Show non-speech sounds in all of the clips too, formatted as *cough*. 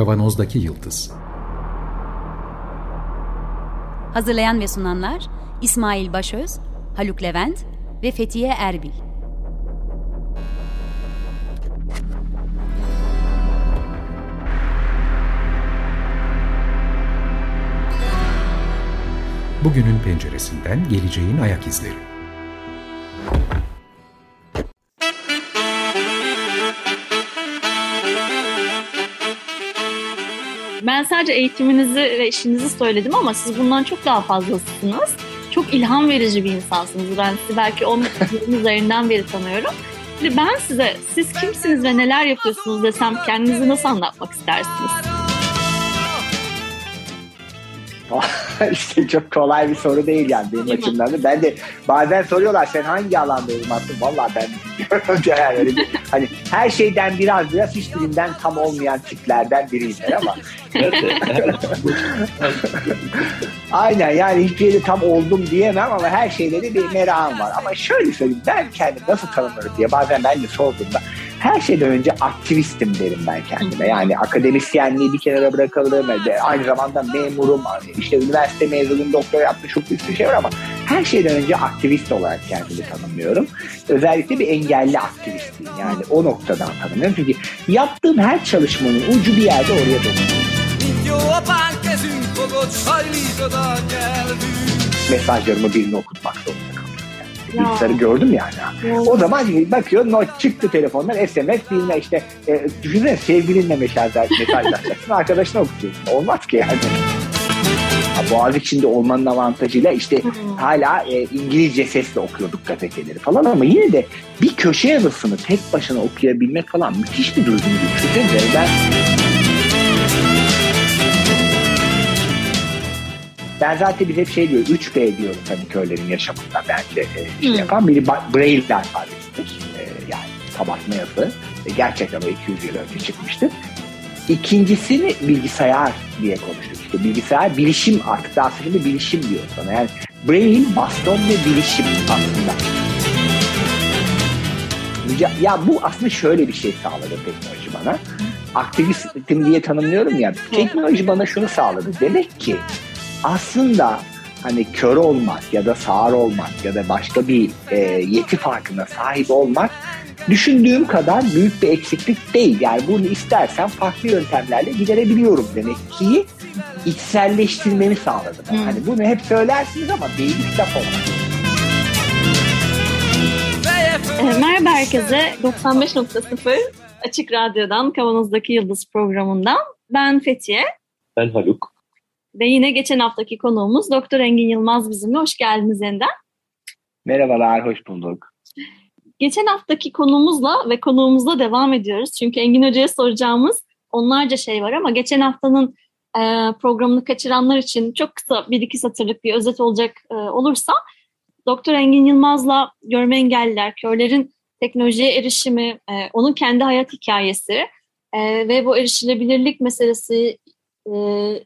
Kavanozdaki Yıldız Hazırlayan ve sunanlar İsmail Başöz, Haluk Levent ve Fethiye Erbil. Bugünün penceresinden geleceğin ayak izleri. Sadece eğitiminizi ve işinizi söyledim ama siz bundan çok daha fazlasısınız. Çok ilham verici bir insansınız. Ben sizi belki 10 yılın üzerinden beri tanıyorum. Şimdi ben size siz kimsiniz ve neler yapıyorsunuz desem kendinizi nasıl anlatmak istersiniz? *laughs* işte çok kolay bir soru değil yani benim açımdan da. Ben de bazen soruyorlar sen hangi alanda uzmansın? Valla ben *laughs* bilmiyorum. yani hani her şeyden biraz biraz hiçbirinden tam olmayan tiplerden biriyimdir ama. *laughs* Aynen yani hiçbir yerde tam oldum diyemem ama her şeyde de bir merakım var. Ama şöyle söyleyeyim ben kendimi nasıl tanımlarım diye bazen ben de sorduğumda her şeyden önce aktivistim derim ben kendime. Yani akademisyenliği bir kenara bırakalım. Aynı zamanda memurum. işte üniversite mezunuyum, doktora yaptım çok bir şey var ama her şeyden önce aktivist olarak kendimi tanımlıyorum. Özellikle bir engelli aktivistiyim. Yani o noktadan tanımlıyorum. Çünkü yaptığım her çalışmanın ucu bir yerde oraya dokunuyor. Mesajlarımı birine okutmak zorunda. Bilgisayarı gördüm yani. Ya. O zaman bakıyor not çıktı telefondan SMS bilme işte e, düşünsene sevgilinle mesajlaşacaksın *laughs* arkadaşına okutuyorsun. Olmaz ki yani. Boğaz içinde olmanın avantajıyla işte hmm. hala e, İngilizce sesle okuyorduk gazeteleri falan ama yine de bir köşe yazısını tek başına okuyabilmek falan müthiş bir duyguydu. Düşünsenize ben Ben zaten biz hep şey diyor 3B diyoruz hani köylerin yaşamında bence e, şey yapan. Biri Braille alfabesidir. E, yani kabartma yazı. E, gerçekten o 200 yıl önce çıkmıştı. İkincisini bilgisayar diye konuştuk. İşte bilgisayar bilişim artık daha şimdi bilişim diyor sana. Yani brain, baston ve bilişim aslında. Ya, ya bu aslında şöyle bir şey sağladı teknoloji bana. Aktivistim diye tanımlıyorum ya. Teknoloji bana şunu sağladı. Demek ki aslında hani kör olmak ya da sağır olmak ya da başka bir e, yeti farkına sahip olmak düşündüğüm kadar büyük bir eksiklik değil. Yani bunu istersen farklı yöntemlerle giderebiliyorum demek ki içselleştirmemi sağladı. Hmm. Hani bunu hep söylersiniz ama değil kitap olmaz. E, merhaba herkese. 95.0 Açık Radyo'dan Kavanoz'daki Yıldız programından ben Fethiye. Ben Haluk. Ve yine geçen haftaki konuğumuz Doktor Engin Yılmaz bizimle. Hoş geldiniz yeniden. Merhabalar, hoş bulduk. Geçen haftaki konumuzla ve konuğumuzla devam ediyoruz. Çünkü Engin Hoca'ya soracağımız onlarca şey var ama geçen haftanın e, programını kaçıranlar için çok kısa bir iki satırlık bir özet olacak e, olursa Doktor Engin Yılmaz'la görme engelliler, körlerin teknolojiye erişimi, e, onun kendi hayat hikayesi e, ve bu erişilebilirlik meselesi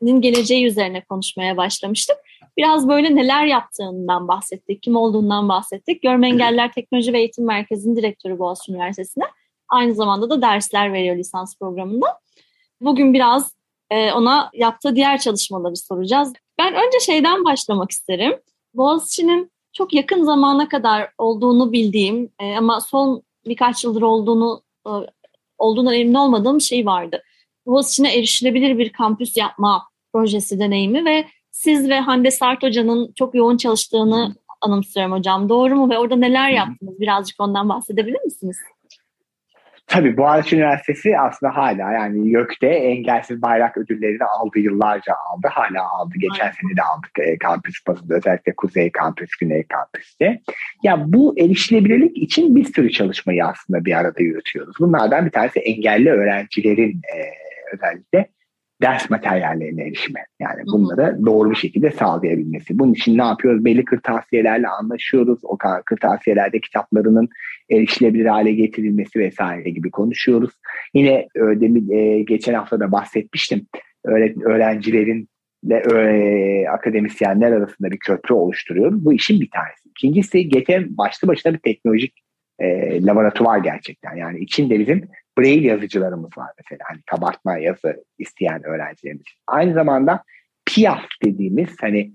nin geleceği üzerine konuşmaya başlamıştık. Biraz böyle neler yaptığından bahsettik, kim olduğundan bahsettik. Görme Engelliler Teknoloji ve Eğitim Merkezi'nin direktörü Boğaziçi Üniversitesi'nde. Aynı zamanda da dersler veriyor lisans programında. Bugün biraz ona yaptığı diğer çalışmaları soracağız. Ben önce şeyden başlamak isterim. Boğaziçi'nin çok yakın zamana kadar olduğunu bildiğim ama son birkaç yıldır olduğunu olduğundan emin olmadığım şey vardı Boğaziçi'ne erişilebilir bir kampüs yapma projesi deneyimi ve siz ve Hande Sart Hoca'nın çok yoğun çalıştığını anımsıyorum hocam. Doğru mu ve orada neler yaptınız? Birazcık ondan bahsedebilir misiniz? Tabii Boğaziçi Üniversitesi aslında hala yani YÖK'te engelsiz bayrak ödüllerini aldı yıllarca aldı. Hala aldı. Geçen Aynen. sene de aldık e, kampüs bazında özellikle Kuzey Kampüs, Güney Kampüs'te. Ya bu erişilebilirlik için bir sürü çalışmayı aslında bir arada yürütüyoruz. Bunlardan bir tanesi engelli öğrencilerin e, özellikle ders materyallerine erişimi. Yani bunları doğru bir şekilde sağlayabilmesi. Bunun için ne yapıyoruz? Belli kırtasiyelerle anlaşıyoruz. O kırtasiyelerde kitaplarının erişilebilir hale getirilmesi vesaire gibi konuşuyoruz. Yine e, demin e, geçen hafta da bahsetmiştim. Öğrencilerin ve akademisyenler arasında bir köprü oluşturuyoruz. Bu işin bir tanesi. İkincisi geçen başlı başına bir teknolojik e, laboratuvar gerçekten. Yani içinde bizim Braille yazıcılarımız var mesela. Hani kabartma yazı isteyen öğrencilerimiz. Aynı zamanda Piaf dediğimiz hani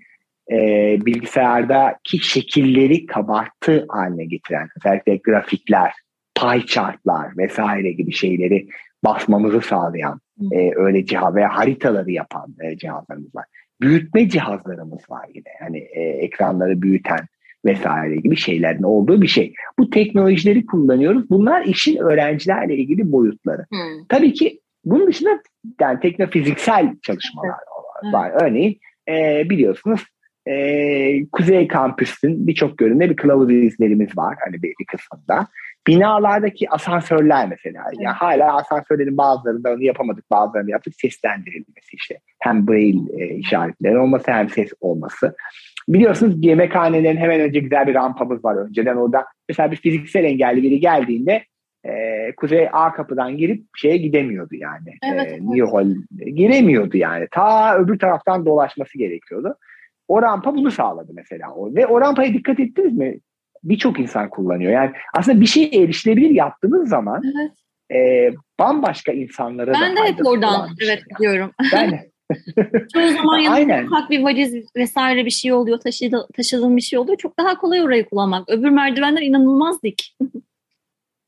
e, bilgisayardaki şekilleri kabartı haline getiren özellikle grafikler, pie chartlar vesaire gibi şeyleri basmamızı sağlayan e, öyle cihaz veya haritaları yapan e, cihazlarımız var. Büyütme cihazlarımız var yine. Hani e, ekranları büyüten vesaire gibi şeylerin olduğu bir şey. Bu teknolojileri kullanıyoruz. Bunlar işin öğrencilerle ilgili boyutları. Hmm. Tabii ki bunun dışında yani teknofiziksel çalışmalar evet. var. Örneğin e, biliyorsunuz e, Kuzey Kampüs'ün birçok göründe bir kılavuz izlerimiz var hani bir, bir kısmında. Binalardaki asansörler mesela. Evet. Yani hala asansörlerin bazılarında onu yapamadık, bazılarını yaptık. Seslendirilmesi işte. Hem braille e, işaretleri olması hem ses olması. Biliyorsunuz yemekhanelerin hemen önce güzel bir rampamız var önceden orada. Mesela bir fiziksel engelli biri geldiğinde e, Kuzey A kapıdan girip şeye gidemiyordu yani. Evet, e, evet. New Hall giremiyordu yani. Ta öbür taraftan dolaşması gerekiyordu. O rampa bunu sağladı mesela. Ve o rampaya dikkat ettiniz mi? Birçok insan kullanıyor. Yani aslında bir şey erişilebilir yaptığınız zaman evet. e, bambaşka insanlara ben da hep oradan evet yani. diyorum. Ben *laughs* Çoğu zaman *laughs* yanında ufak bir valiz vesaire bir şey oluyor, taşıdı, taşıdığım bir şey oluyor. Çok daha kolay orayı kullanmak. Öbür merdivenler inanılmaz dik.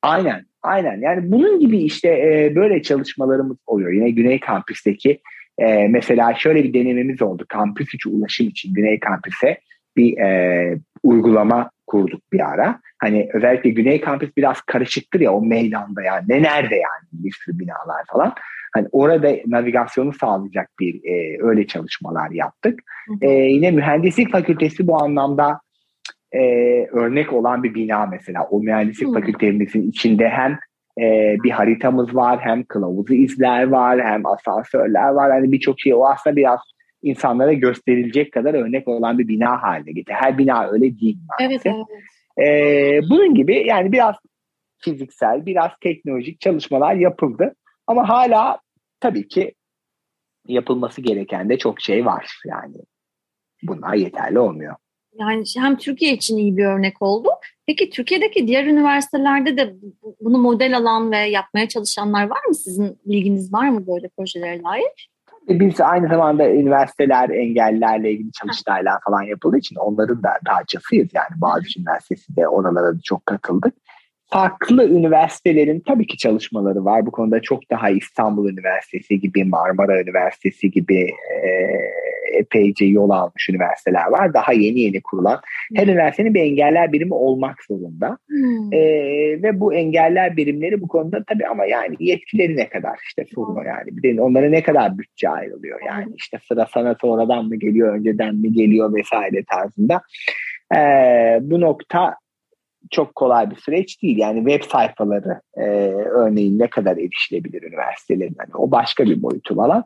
aynen, aynen. Yani bunun gibi işte e, böyle çalışmalarımız oluyor. Yine Güney Kampüs'teki e, mesela şöyle bir denememiz oldu. Kampüs içi ulaşım için Güney Kampüs'e bir e, uygulama kurduk bir ara. Hani özellikle Güney Kampüs biraz karışıktır ya o meydanda yani ne nerede yani bir sürü binalar falan. Hani orada navigasyonu sağlayacak bir e, öyle çalışmalar yaptık. E, yine mühendislik fakültesi bu anlamda e, örnek olan bir bina mesela. O mühendislik hı. fakültemizin içinde hem e, bir haritamız var, hem kılavuzu izler var, hem asansörler var. Hani birçok şey o aslında biraz insanlara gösterilecek kadar örnek olan bir bina haline getirdi. Her bina öyle değil maalesef. Evet, evet. E, bunun gibi yani biraz fiziksel, biraz teknolojik çalışmalar yapıldı. Ama hala tabii ki yapılması gereken de çok şey var. Yani bunlar yeterli olmuyor. Yani hem Türkiye için iyi bir örnek oldu. Peki Türkiye'deki diğer üniversitelerde de bunu model alan ve yapmaya çalışanlar var mı? Sizin bilginiz var mı böyle projelere dair? Biz aynı zamanda üniversiteler engellilerle ilgili çalıştaylar falan yapıldığı için onların da parçasıyız. Yani Boğaziçi Üniversitesi de oralara da çok katıldık farklı üniversitelerin tabii ki çalışmaları var. Bu konuda çok daha İstanbul Üniversitesi gibi, Marmara Üniversitesi gibi e, epeyce yol almış üniversiteler var. Daha yeni yeni kurulan. Her üniversitenin bir engeller birimi olmak zorunda. Hmm. E, ve bu engeller birimleri bu konuda tabii ama yani yetkileri ne kadar işte sorun yani. Bir de onlara ne kadar bütçe ayrılıyor yani. işte sıra sana sonradan mı geliyor, önceden mi geliyor vesaire tarzında. E, bu nokta çok kolay bir süreç değil. Yani web sayfaları e, örneğin ne kadar erişilebilir üniversitelerin hani o başka bir boyutu alan.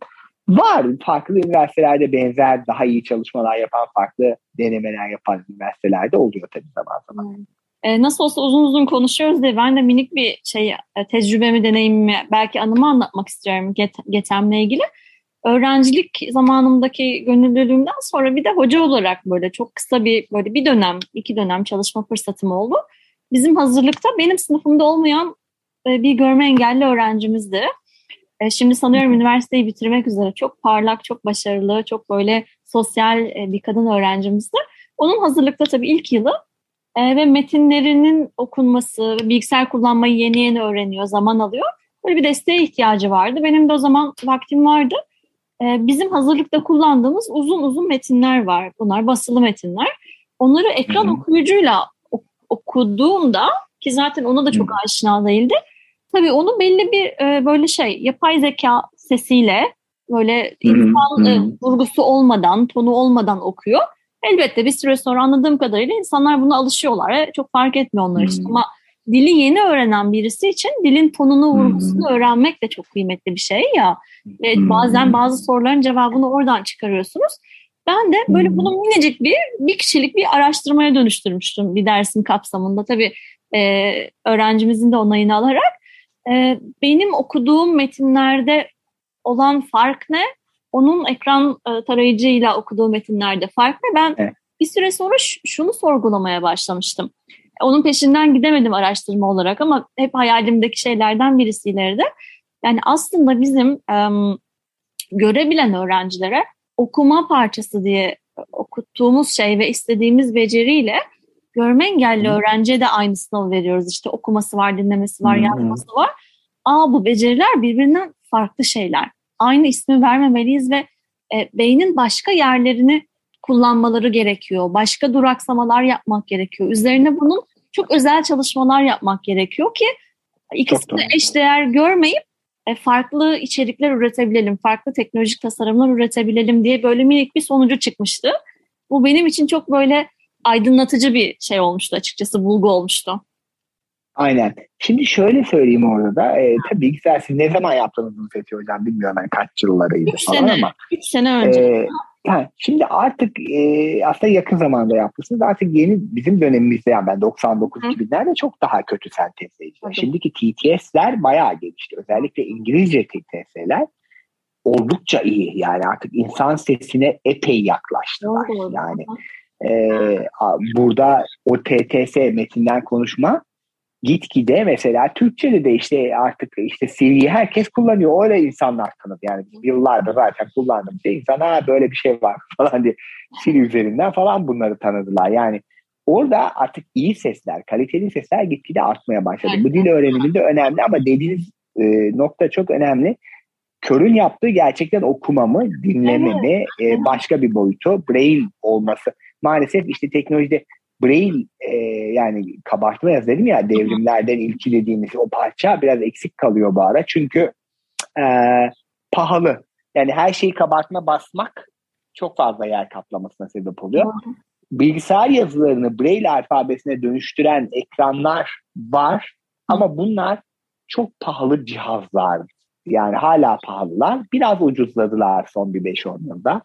Var farklı üniversitelerde benzer daha iyi çalışmalar yapan farklı denemeler yapan üniversitelerde oluyor tabii zaman zaman. E, nasıl olsa uzun uzun konuşuyoruz diye ben de minik bir şey e, tecrübemi, deneyimimi, belki anımı anlatmak istiyorum get, GETEM'le ilgili. Öğrencilik zamanımdaki gönüllülüğümden sonra bir de hoca olarak böyle çok kısa bir böyle bir dönem, iki dönem çalışma fırsatım oldu bizim hazırlıkta benim sınıfımda olmayan e, bir görme engelli öğrencimizdi. E, şimdi sanıyorum üniversiteyi bitirmek üzere çok parlak, çok başarılı, çok böyle sosyal e, bir kadın öğrencimizdi. Onun hazırlıkta tabii ilk yılı ve metinlerinin okunması, bilgisayar kullanmayı yeni yeni öğreniyor, zaman alıyor. Böyle bir desteğe ihtiyacı vardı. Benim de o zaman vaktim vardı. Bizim hazırlıkta kullandığımız uzun uzun metinler var. Bunlar basılı metinler. Onları ekran okuyucuyla okuduğumda ki zaten ona da çok hmm. aşina değildi. Tabii onu belli bir e, böyle şey yapay zeka sesiyle böyle insan e, vurgusu olmadan, tonu olmadan okuyor. Elbette bir süre sonra anladığım kadarıyla insanlar buna alışıyorlar. E, çok fark etmiyor onlar için. Ama dili yeni öğrenen birisi için dilin tonunu, vurgusunu öğrenmek de çok kıymetli bir şey ya. Ve hmm. bazen bazı soruların cevabını oradan çıkarıyorsunuz. Ben de böyle hmm. bunu minicik bir, bir kişilik bir araştırmaya dönüştürmüştüm bir dersin kapsamında. Tabii e, öğrencimizin de onayını alarak. E, benim okuduğum metinlerde olan fark ne? Onun ekran e, tarayıcıyla okuduğu metinlerde fark ne? Ben evet. bir süre sonra şunu sorgulamaya başlamıştım. Onun peşinden gidemedim araştırma olarak ama hep hayalimdeki şeylerden birisi ileride. Yani aslında bizim um, görebilen öğrencilere okuma parçası diye okuttuğumuz şey ve istediğimiz beceriyle görme engelli öğrenciye de aynı sınavı veriyoruz. İşte okuması var, dinlemesi var, yazması var. Aa bu beceriler birbirinden farklı şeyler. Aynı ismi vermemeliyiz ve e, beynin başka yerlerini kullanmaları gerekiyor. Başka duraksamalar yapmak gerekiyor. Üzerine bunun çok özel çalışmalar yapmak gerekiyor ki ikisini eşdeğer görmeyip e, farklı içerikler üretebilelim, farklı teknolojik tasarımlar üretebilelim diye böyle minik bir sonucu çıkmıştı. Bu benim için çok böyle aydınlatıcı bir şey olmuştu açıkçası, bulgu olmuştu. Aynen. Şimdi şöyle söyleyeyim orada da. E, tabii bilgisayar siz ne zaman yaptınız bunu Fethi Hocam bilmiyorum ben kaç yıllarıydı üç falan sene, ama. Üç sene önce. E, yani şimdi artık e, aslında yakın zamanda yapmışsınız. Artık yeni bizim dönemimizde yani ben 99-2000'lerde çok daha kötü sentezleyiciler. Şimdiki TTS'ler bayağı gelişti. Özellikle İngilizce TTS'ler oldukça iyi. Yani artık insan sesine epey yaklaştılar. Doğru. Yani e, burada o TTS metinden konuşma gitgide mesela Türkçe'de de işte artık işte Siri'yi herkes kullanıyor. Öyle insanlar tanıdı. Yani yıllardır zaten kullandığım şey insan ha böyle bir şey var *laughs* falan diye Siri üzerinden falan bunları tanıdılar. Yani orada artık iyi sesler, kaliteli sesler gitgide artmaya başladı. Bu dil öğreniminde önemli ama dediğiniz e, nokta çok önemli. Körün yaptığı gerçekten okumamı, dinlememi, evet. e, başka bir boyutu, braille olması. Maalesef işte teknolojide Braille e, yani kabartma yaz dedim ya devrimlerden ilki dediğimiz o parça biraz eksik kalıyor bu ara. Çünkü e, pahalı. Yani her şeyi kabartma basmak çok fazla yer kaplamasına sebep oluyor. Bilgisayar yazılarını Braille alfabesine dönüştüren ekranlar var ama bunlar çok pahalı cihazlar. Yani hala pahalılar. Biraz ucuzladılar son bir 5-10 yılda.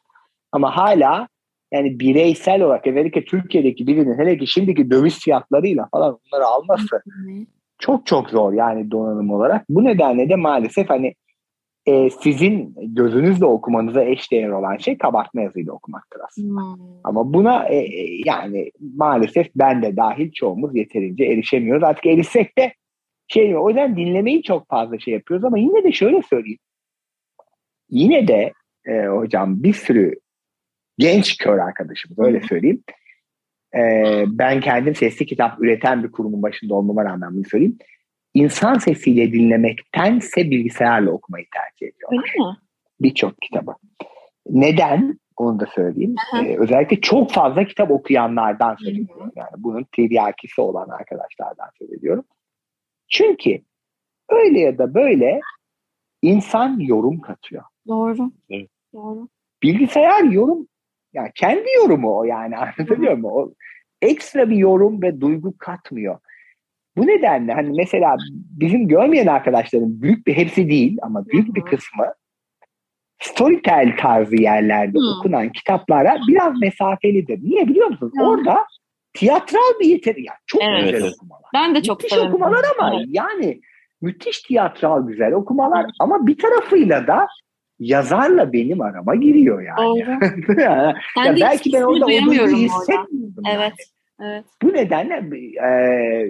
Ama hala yani bireysel olarak özellikle Türkiye'deki birinin hele ki şimdiki döviz fiyatlarıyla falan bunları alması çok çok zor yani donanım olarak. Bu nedenle de maalesef hani e, sizin gözünüzle okumanıza eşdeğer olan şey kabartma yazıyla okumaktır aslında. Hmm. Ama buna e, yani maalesef ben de dahil çoğumuz yeterince erişemiyoruz. Artık erişsek de şey o yüzden dinlemeyi çok fazla şey yapıyoruz ama yine de şöyle söyleyeyim. Yine de e, hocam bir sürü genç kör arkadaşımız öyle söyleyeyim. Ee, ben kendim sesli kitap üreten bir kurumun başında olmama rağmen bunu söyleyeyim. İnsan sesiyle dinlemektense bilgisayarla okumayı tercih ediyorlar. Birçok kitabı. Neden? Onu da söyleyeyim. Ee, özellikle çok fazla kitap okuyanlardan söylüyorum. Yani bunun tiryakisi olan arkadaşlardan söylüyorum. Çünkü öyle ya da böyle insan yorum katıyor. Doğru. Evet. Doğru. Bilgisayar yorum yani kendi yorumu o yani *laughs* anlatabiliyor muyum? O ekstra bir yorum ve duygu katmıyor. Bu nedenle hani mesela bizim görmeyen arkadaşların büyük bir hepsi değil ama büyük bir kısmı storytell tarzı yerlerde hmm. okunan kitaplara biraz mesafelidir. Niye biliyor musunuz? Hmm. Orada tiyatral bir yetenek. Yani çok evet. güzel okumalar. Ben de çok müthiş okumalar ama evet. yani müthiş tiyatral güzel okumalar ama bir tarafıyla da yazarla benim arama giriyor yani. Doğru. *laughs* ya, ya belki ben orada olduğunu hissetmiyordum. Evet. Evet. Bu nedenle e,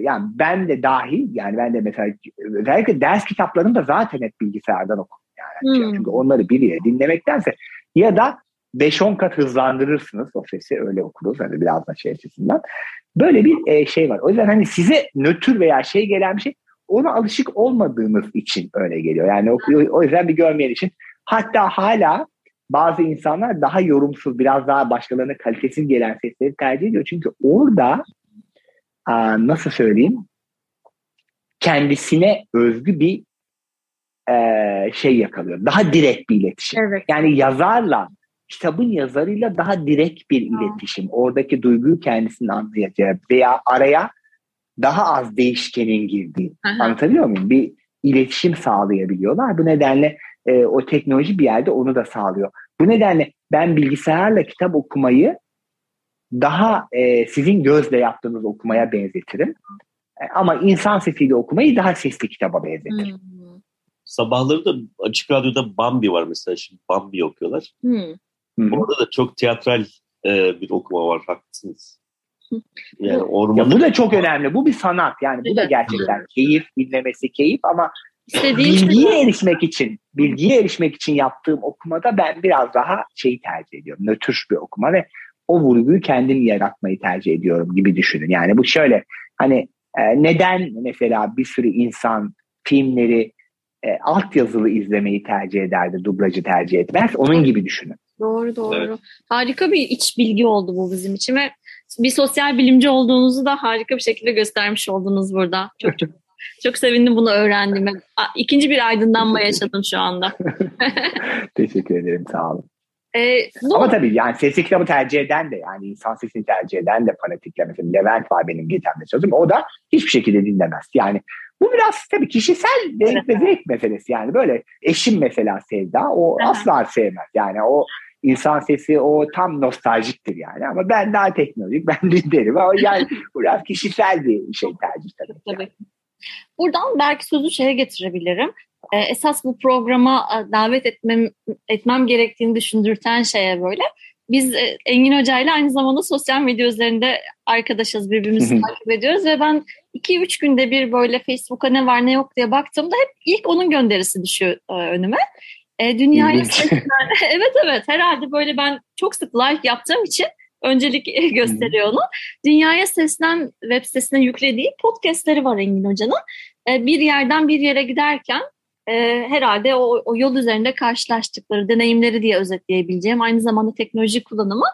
yani ben de dahil yani ben de mesela özellikle ders kitaplarını da zaten hep bilgisayardan okurum yani. Hmm. Çünkü onları biliyor dinlemektense ya da 5-10 kat hızlandırırsınız o sesi öyle okuruz hani biraz da şey açısından. Böyle bir e, şey var. O yüzden hani size nötr veya şey gelen bir şey ona alışık olmadığınız için öyle geliyor. Yani o, o yüzden bir görmeyen için Hatta hala bazı insanlar daha yorumsuz, biraz daha başkalarına kalitesiz gelen sesleri tercih ediyor. Çünkü orada nasıl söyleyeyim kendisine özgü bir şey yakalıyor. Daha direkt bir iletişim. Evet. Yani yazarla, kitabın yazarıyla daha direkt bir iletişim. Oradaki duyguyu kendisinin anlayacağı veya araya daha az değişkenin girdiği. Aha. Anlatabiliyor muyum? Bir iletişim sağlayabiliyorlar. Bu nedenle e, o teknoloji bir yerde onu da sağlıyor. Bu nedenle ben bilgisayarla kitap okumayı daha e, sizin gözle yaptığınız okumaya benzetirim. E, ama insan sesiyle okumayı daha sesli kitaba benzetirim. Hmm. Sabahları da Açık Radyo'da Bambi var mesela. Şimdi Bambi okuyorlar. Hmm. Orada da çok tiyatral e, bir okuma var. Haklısınız. *laughs* Yani Ya orman bu da çok önemli. Bu bir sanat. Yani bu da gerçekten keyif, dinlemesi keyif ama İstediğin şey bilgiye erişmek için, bilgiye erişmek için yaptığım okumada ben biraz daha şeyi tercih ediyorum. Nötr bir okuma ve o vurguyu kendim yaratmayı tercih ediyorum gibi düşünün. Yani bu şöyle hani e, neden mesela bir sürü insan filmleri e, altyazılı izlemeyi tercih ederdi, dublajı tercih etmez. Onun gibi düşünün. Doğru doğru. Evet. Harika bir iç bilgi oldu bu bizim için ve bir sosyal bilimci olduğunuzu da harika bir şekilde göstermiş oldunuz burada. Çok çok çok sevindim bunu öğrendiğime. İkinci bir aydınlanma yaşadım şu anda. *laughs* Teşekkür ederim, sağ olun. Ee, bu Ama tabii yani sesli kitabı tercih eden de yani insan sesini tercih eden de fanatikler. Mesela Levent var benim geçen sözüm. O da hiçbir şekilde dinlemez. Yani bu biraz tabii kişisel zevk ve zevk meselesi. Yani böyle eşim mesela Sevda o asla sevmez. Yani o insan sesi o tam nostaljiktir yani. Ama ben daha teknolojik *laughs* ben dinlerim. Ama yani biraz kişisel bir şey tercih tabii. Tabii. Buradan belki sözü şeye getirebilirim. Ee, esas bu programa e, davet etmem, etmem gerektiğini düşündürten şeye böyle. Biz e, Engin Hoca ile aynı zamanda sosyal medya üzerinde arkadaşız, birbirimizi takip ediyoruz ve ben 2-3 günde bir böyle Facebook'a ne var ne yok diye baktığımda hep ilk onun gönderisi düşüyor e, önüme. E, seslenen- *laughs* evet evet herhalde böyle ben çok sık like yaptığım için öncelik *laughs* gösteriyor onu. Dünyaya Seslen web sitesine yüklediği podcastleri var Engin Hoca'nın. E, bir yerden bir yere giderken e, herhalde o, o yol üzerinde karşılaştıkları deneyimleri diye özetleyebileceğim aynı zamanda teknoloji kullanımı.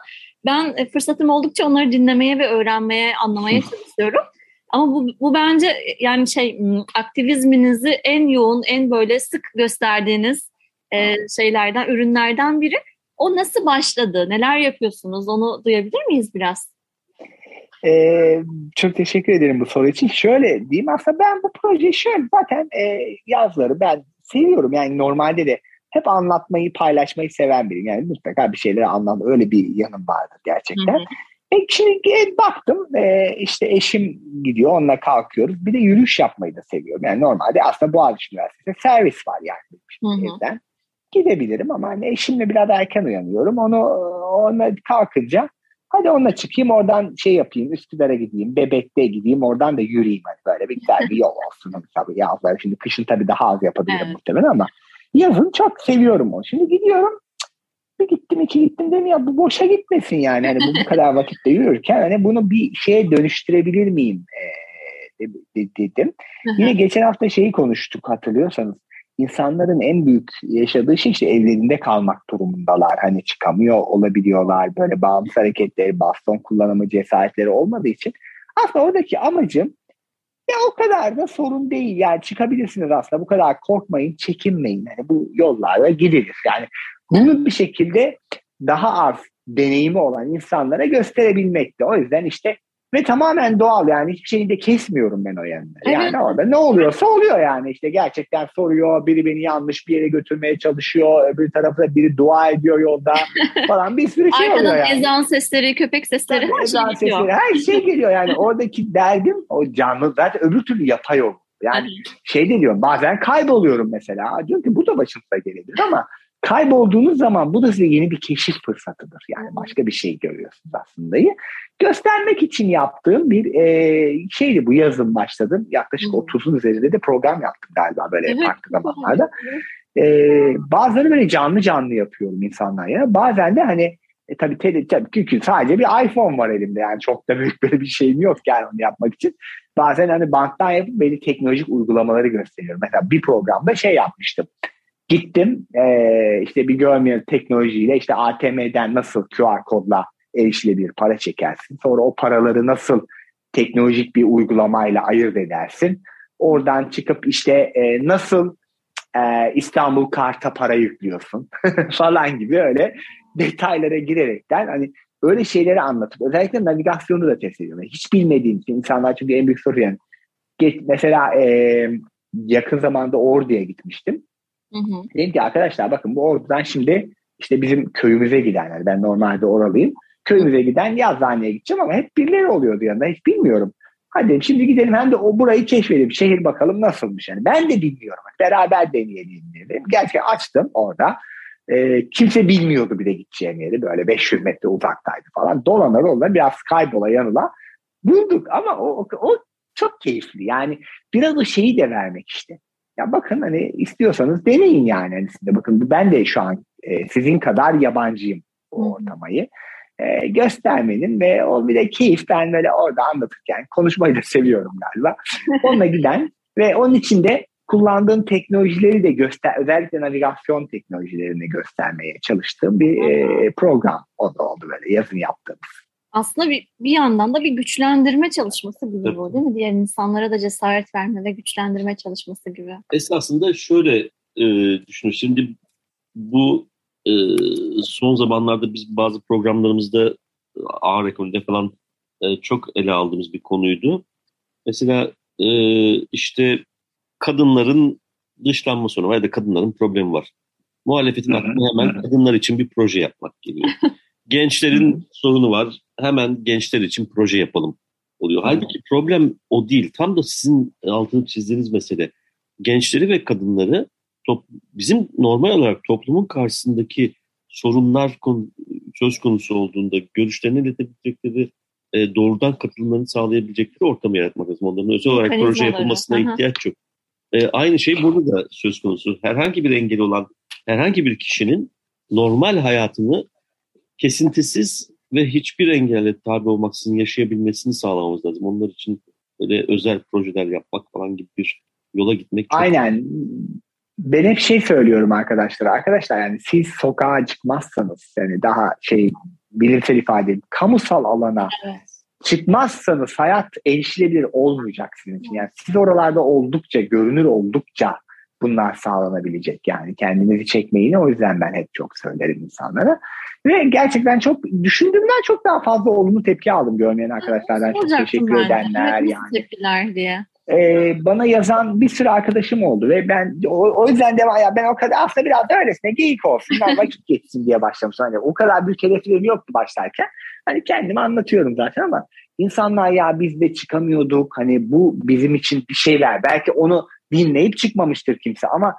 Ben e, fırsatım oldukça onları dinlemeye ve öğrenmeye, anlamaya çalışıyorum. Ama bu, bu bence yani şey aktivizminizi en yoğun, en böyle sık gösterdiğiniz e, şeylerden, ürünlerden biri. O nasıl başladı? Neler yapıyorsunuz? Onu duyabilir miyiz biraz? Ee, çok teşekkür ederim bu soru için. Şöyle diyeyim aslında ben bu projeyi şöyle zaten e, yazları ben seviyorum. Yani normalde de hep anlatmayı, paylaşmayı seven biriyim. Yani mutlaka bir şeyleri anlam öyle bir yanım vardır gerçekten. Hı hı. E, şimdi e, baktım e, işte eşim gidiyor onunla kalkıyoruz. Bir de yürüyüş yapmayı da seviyorum. Yani normalde aslında Boğaziçi Üniversitesi'nde servis var yani Hı hı. evden. Gidebilirim ama hani eşimle biraz erken uyanıyorum. Onu ona kalkınca hadi onunla çıkayım oradan şey yapayım Üsküdar'a gideyim Bebek'te gideyim oradan da yürüyeyim hani böyle bir güzel bir yol olsun. Hani Tabii yazlar şimdi kışın tabii daha az yapabilirim Evet. muhtemelen ama yazın çok seviyorum onu. Şimdi gidiyorum bir gittim iki gittim dedim ya bu boşa gitmesin yani. Hani bu, bu kadar vakitte yürürken hani bunu bir şeye dönüştürebilir miyim ee, de- de- dedim. Yine geçen hafta şeyi konuştuk hatırlıyorsanız. İnsanların en büyük yaşadığı şey işte evlerinde kalmak durumundalar. Hani çıkamıyor olabiliyorlar. Böyle bağımsız hareketleri, baston kullanımı cesaretleri olmadığı için. Aslında oradaki amacım ya o kadar da sorun değil. Yani çıkabilirsiniz aslında. Bu kadar korkmayın, çekinmeyin. Yani bu yollarla gidilir. Yani bunu bir şekilde daha az deneyimi olan insanlara gösterebilmekti. O yüzden işte ve tamamen doğal yani hiçbir şeyi de kesmiyorum ben o yanında. Evet. Yani orada ne oluyorsa oluyor yani işte gerçekten soruyor, biri beni yanlış bir yere götürmeye çalışıyor, öbür tarafta biri dua ediyor yolda *laughs* falan bir sürü şey oluyor Arkadan yani. ezan sesleri, köpek sesleri her şey Ezan geliyor. sesleri, her şey geliyor yani oradaki derdim o canlı zaten öbür türlü yapay olur. Yani şey de diyorum bazen kayboluyorum mesela. Diyorum ki bu da başınıza gelebilir ama kaybolduğunuz zaman bu da size yeni bir keşif fırsatıdır. Yani başka bir şey görüyorsunuz aslında. Göstermek için yaptığım bir e, şeydi bu yazın başladım. Yaklaşık Hı. 30'un üzerinde de program yaptım galiba böyle Evet. farklı zamanlarda. Ee, bazıları böyle canlı canlı yapıyorum insanlara. Bazen de hani e, tabii, tele, tabii çünkü sadece bir iPhone var elimde yani çok da büyük böyle bir şeyim yok yani onu yapmak için. Bazen hani banttan yapıp belli teknolojik uygulamaları gösteriyorum. Mesela bir programda şey yapmıştım. Gittim e, işte bir görmeyen teknolojiyle işte ATM'den nasıl QR kodla erişilebilir para çekersin. Sonra o paraları nasıl teknolojik bir uygulamayla ayırt edersin. Oradan çıkıp işte e, nasıl e, İstanbul karta para yüklüyorsun *laughs* falan gibi öyle detaylara girerekten hani öyle şeyleri anlatıp özellikle navigasyonu da test ediyorum. Hiç bilmediğim için insanlar çünkü en büyük soru yani. Mesela e, yakın zamanda Ordu'ya gitmiştim. Hı hı. Dedim ki arkadaşlar bakın bu Ordu'dan şimdi işte bizim köyümüze giden yani ben normalde oralıyım. Köyümüze giden yazıhaneye gideceğim ama hep birileri oluyordu yanında hiç bilmiyorum. Hadi dedim, şimdi gidelim hem de o burayı keşfedelim. Şehir bakalım nasılmış yani. Ben de bilmiyorum. Beraber deneyelim dedim. Gerçekten açtım orada. Ee, kimse bilmiyordu bile gideceğim yeri. Böyle 500 metre uzaktaydı falan. Dolana dolana biraz kaybola yanıla. Bulduk ama o, o, o çok keyifli. Yani biraz o şeyi de vermek işte. Ya bakın hani istiyorsanız deneyin yani. Hani siz de bakın ben de şu an e, sizin kadar yabancıyım o ortamayı. E, göstermenin ve o bir de keyif ben böyle orada anlatırken konuşmayı da seviyorum galiba. *laughs* Onunla giden ve onun içinde kullandığım teknolojileri de göster, özellikle navigasyon teknolojilerini göstermeye çalıştığım bir e, program o da oldu böyle yazın yaptığımız. Aslında bir, bir yandan da bir güçlendirme çalışması gibi bu değil mi? Diğer insanlara da cesaret verme ve güçlendirme çalışması gibi. Esasında şöyle e, düşünün. Şimdi bu e, son zamanlarda biz bazı programlarımızda ağır ekonomide falan e, çok ele aldığımız bir konuydu. Mesela e, işte kadınların dışlanma sorunu var ya da kadınların problemi var. Muhalefetin aklına hemen kadınlar için bir proje yapmak geliyor. *laughs* Gençlerin sorunu var. Hemen gençler için proje yapalım oluyor. Halbuki problem o değil. Tam da sizin altını çizdiğiniz mesele. Gençleri ve kadınları top, bizim normal olarak toplumun karşısındaki sorunlar konu, söz konusu olduğunda görüşlerini iletebilecekleri, e, doğrudan katılımlarını sağlayabilecekleri ortamı yaratmak lazım. Onların özel olarak proje yapılmasına Aha. ihtiyaç yok. E, aynı şey burada da söz konusu. Herhangi bir engel olan herhangi bir kişinin normal hayatını kesintisiz ve hiçbir engelle tabi olmaksızın yaşayabilmesini sağlamamız lazım. Onlar için böyle özel projeler yapmak falan gibi bir yola gitmek çok Aynen. Ben hep şey söylüyorum arkadaşlara. Arkadaşlar yani siz sokağa çıkmazsanız yani daha şey bilimsel ifade kamusal alana evet. çıkmazsanız hayat erişilebilir olmayacak sizin için. Yani siz oralarda oldukça, görünür oldukça bunlar sağlanabilecek. Yani kendinizi çekmeyin. O yüzden ben hep çok söylerim insanlara. Ve gerçekten çok düşündüğümden çok daha fazla olumlu tepki aldım görmeyen arkadaşlardan. Çok teşekkür ben. edenler evet, yani. Tepkiler diye. Ee, bana yazan bir sürü arkadaşım oldu ve ben o, o yüzden de ya ben o kadar aslında biraz da öylesine geyik olsun ben *laughs* vakit geçsin diye başlamıştım. Hani o kadar büyük hedeflerim yoktu başlarken. Hani kendimi anlatıyorum zaten ama insanlar ya biz de çıkamıyorduk hani bu bizim için bir şeyler belki onu dinleyip çıkmamıştır kimse ama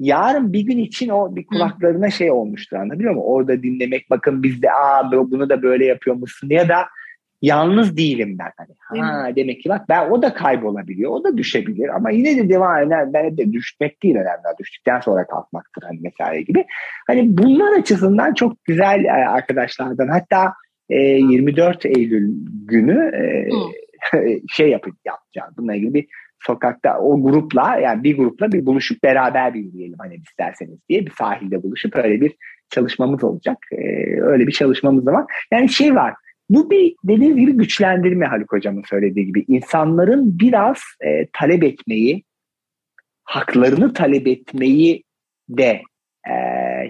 yarın bir gün için o bir kulaklarına şey olmuştur anladın mı? Orada dinlemek bakın biz de aa bunu da böyle yapıyormuşsun ya da yalnız değilim ben. Hani, ha demek ki bak ben o da kaybolabiliyor. O da düşebilir ama yine de devam eder. Ben de düşmek değil önemli. Düştükten sonra kalkmaktır hani mesela gibi. Hani bunlar açısından çok güzel e, arkadaşlardan hatta e, 24 Eylül günü e, *laughs* şey yapıp yapacağım. Bununla ilgili bir sokakta o grupla yani bir grupla bir buluşup beraber bir yürüyelim hani isterseniz diye bir sahilde buluşup öyle bir çalışmamız olacak. Ee, öyle bir çalışmamız da var. Yani şey var. Bu bir dediğiniz gibi güçlendirme Haluk Hocam'ın söylediği gibi. insanların biraz e, talep etmeyi, haklarını talep etmeyi de e,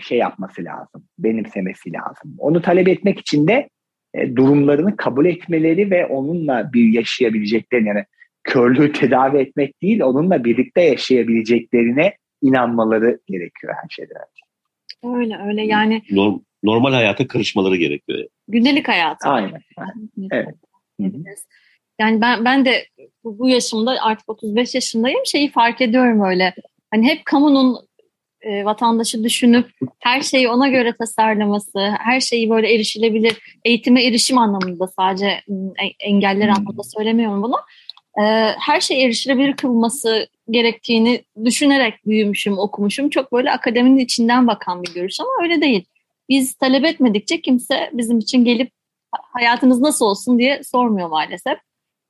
şey yapması lazım, benimsemesi lazım. Onu talep etmek için de e, durumlarını kabul etmeleri ve onunla bir yaşayabilecekleri yani körlüğü tedavi etmek değil, onunla birlikte yaşayabileceklerine inanmaları gerekiyor her şeyden önce. Öyle öyle yani. Norm, normal hayata karışmaları gerekiyor. Gündelik hayata. Aynen. Evet. Yani ben ben de bu yaşımda artık 35 yaşındayım şeyi fark ediyorum öyle. Hani hep kamunun e, vatandaşı düşünüp her şeyi ona göre tasarlaması, her şeyi böyle erişilebilir, eğitime erişim anlamında sadece engeller anlamında söylemiyorum bunu e, her şey erişilebilir kılması gerektiğini düşünerek büyümüşüm, okumuşum. Çok böyle akademinin içinden bakan bir görüş ama öyle değil. Biz talep etmedikçe kimse bizim için gelip hayatınız nasıl olsun diye sormuyor maalesef.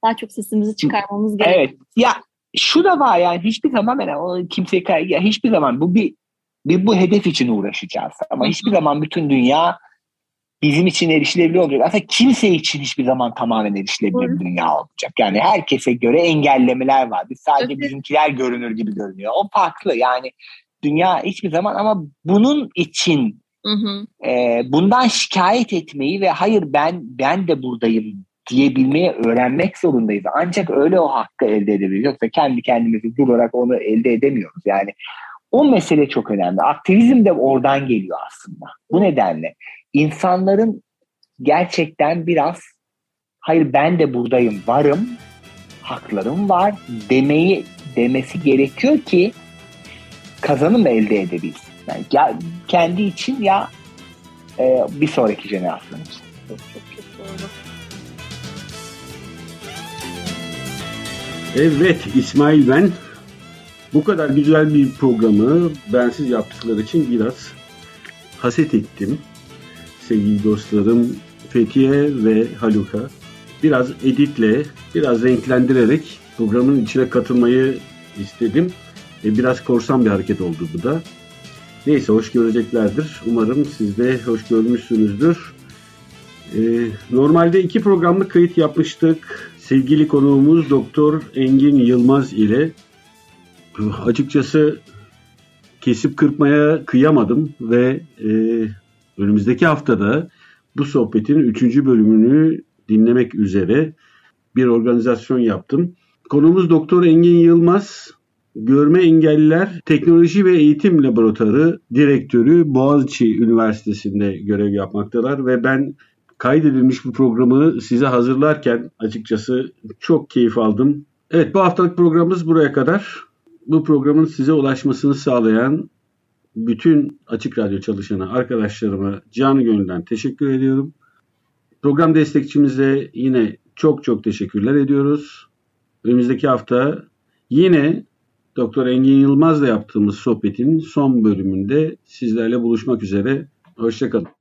Daha çok sesimizi çıkarmamız gerekiyor. Evet. Ya şu da var yani hiçbir zaman yani kimseye ya hiçbir zaman bu bir bir bu hedef için uğraşacağız ama hiçbir zaman bütün dünya bizim için erişilebilir olacak. Aslında kimse için hiçbir zaman tamamen erişilebilir bir dünya olacak. Yani herkese göre engellemeler var. Biz sadece evet. bizimkiler görünür gibi görünüyor. O farklı yani dünya hiçbir zaman ama bunun için hı hı. E, bundan şikayet etmeyi ve hayır ben ben de buradayım diyebilmeyi öğrenmek zorundayız. Ancak öyle o hakkı elde edebiliriz. Yoksa kendi kendimizi durarak onu elde edemiyoruz. Yani o mesele çok önemli. Aktivizm de oradan geliyor aslında. Bu nedenle insanların gerçekten biraz hayır ben de buradayım, varım, haklarım var demeyi demesi gerekiyor ki kazanım elde edebilsin. Yani ya kendi için ya e, bir sonraki jenerasyon için. Çok çok çok doğru. Evet İsmail ben. Bu kadar güzel bir programı bensiz yaptıkları için biraz haset ettim. Sevgili dostlarım Fethiye ve Haluka. Biraz editle, biraz renklendirerek programın içine katılmayı istedim. E, biraz korsan bir hareket oldu bu da. Neyse hoş göreceklerdir. Umarım siz de hoş görmüşsünüzdür. E, normalde iki programlık kayıt yapmıştık. Sevgili konuğumuz Doktor Engin Yılmaz ile açıkçası kesip kırpmaya kıyamadım ve e, önümüzdeki haftada bu sohbetin üçüncü bölümünü dinlemek üzere bir organizasyon yaptım. Konumuz Doktor Engin Yılmaz, Görme Engelliler Teknoloji ve Eğitim Laboratuvarı Direktörü Boğaziçi Üniversitesi'nde görev yapmaktalar ve ben kaydedilmiş bu programı size hazırlarken açıkçası çok keyif aldım. Evet bu haftalık programımız buraya kadar. Bu programın size ulaşmasını sağlayan bütün Açık Radyo çalışanı arkadaşlarıma canı gönülden teşekkür ediyorum. Program destekçimize yine çok çok teşekkürler ediyoruz. Önümüzdeki hafta yine Doktor Engin Yılmaz'la yaptığımız sohbetin son bölümünde sizlerle buluşmak üzere. Hoşçakalın.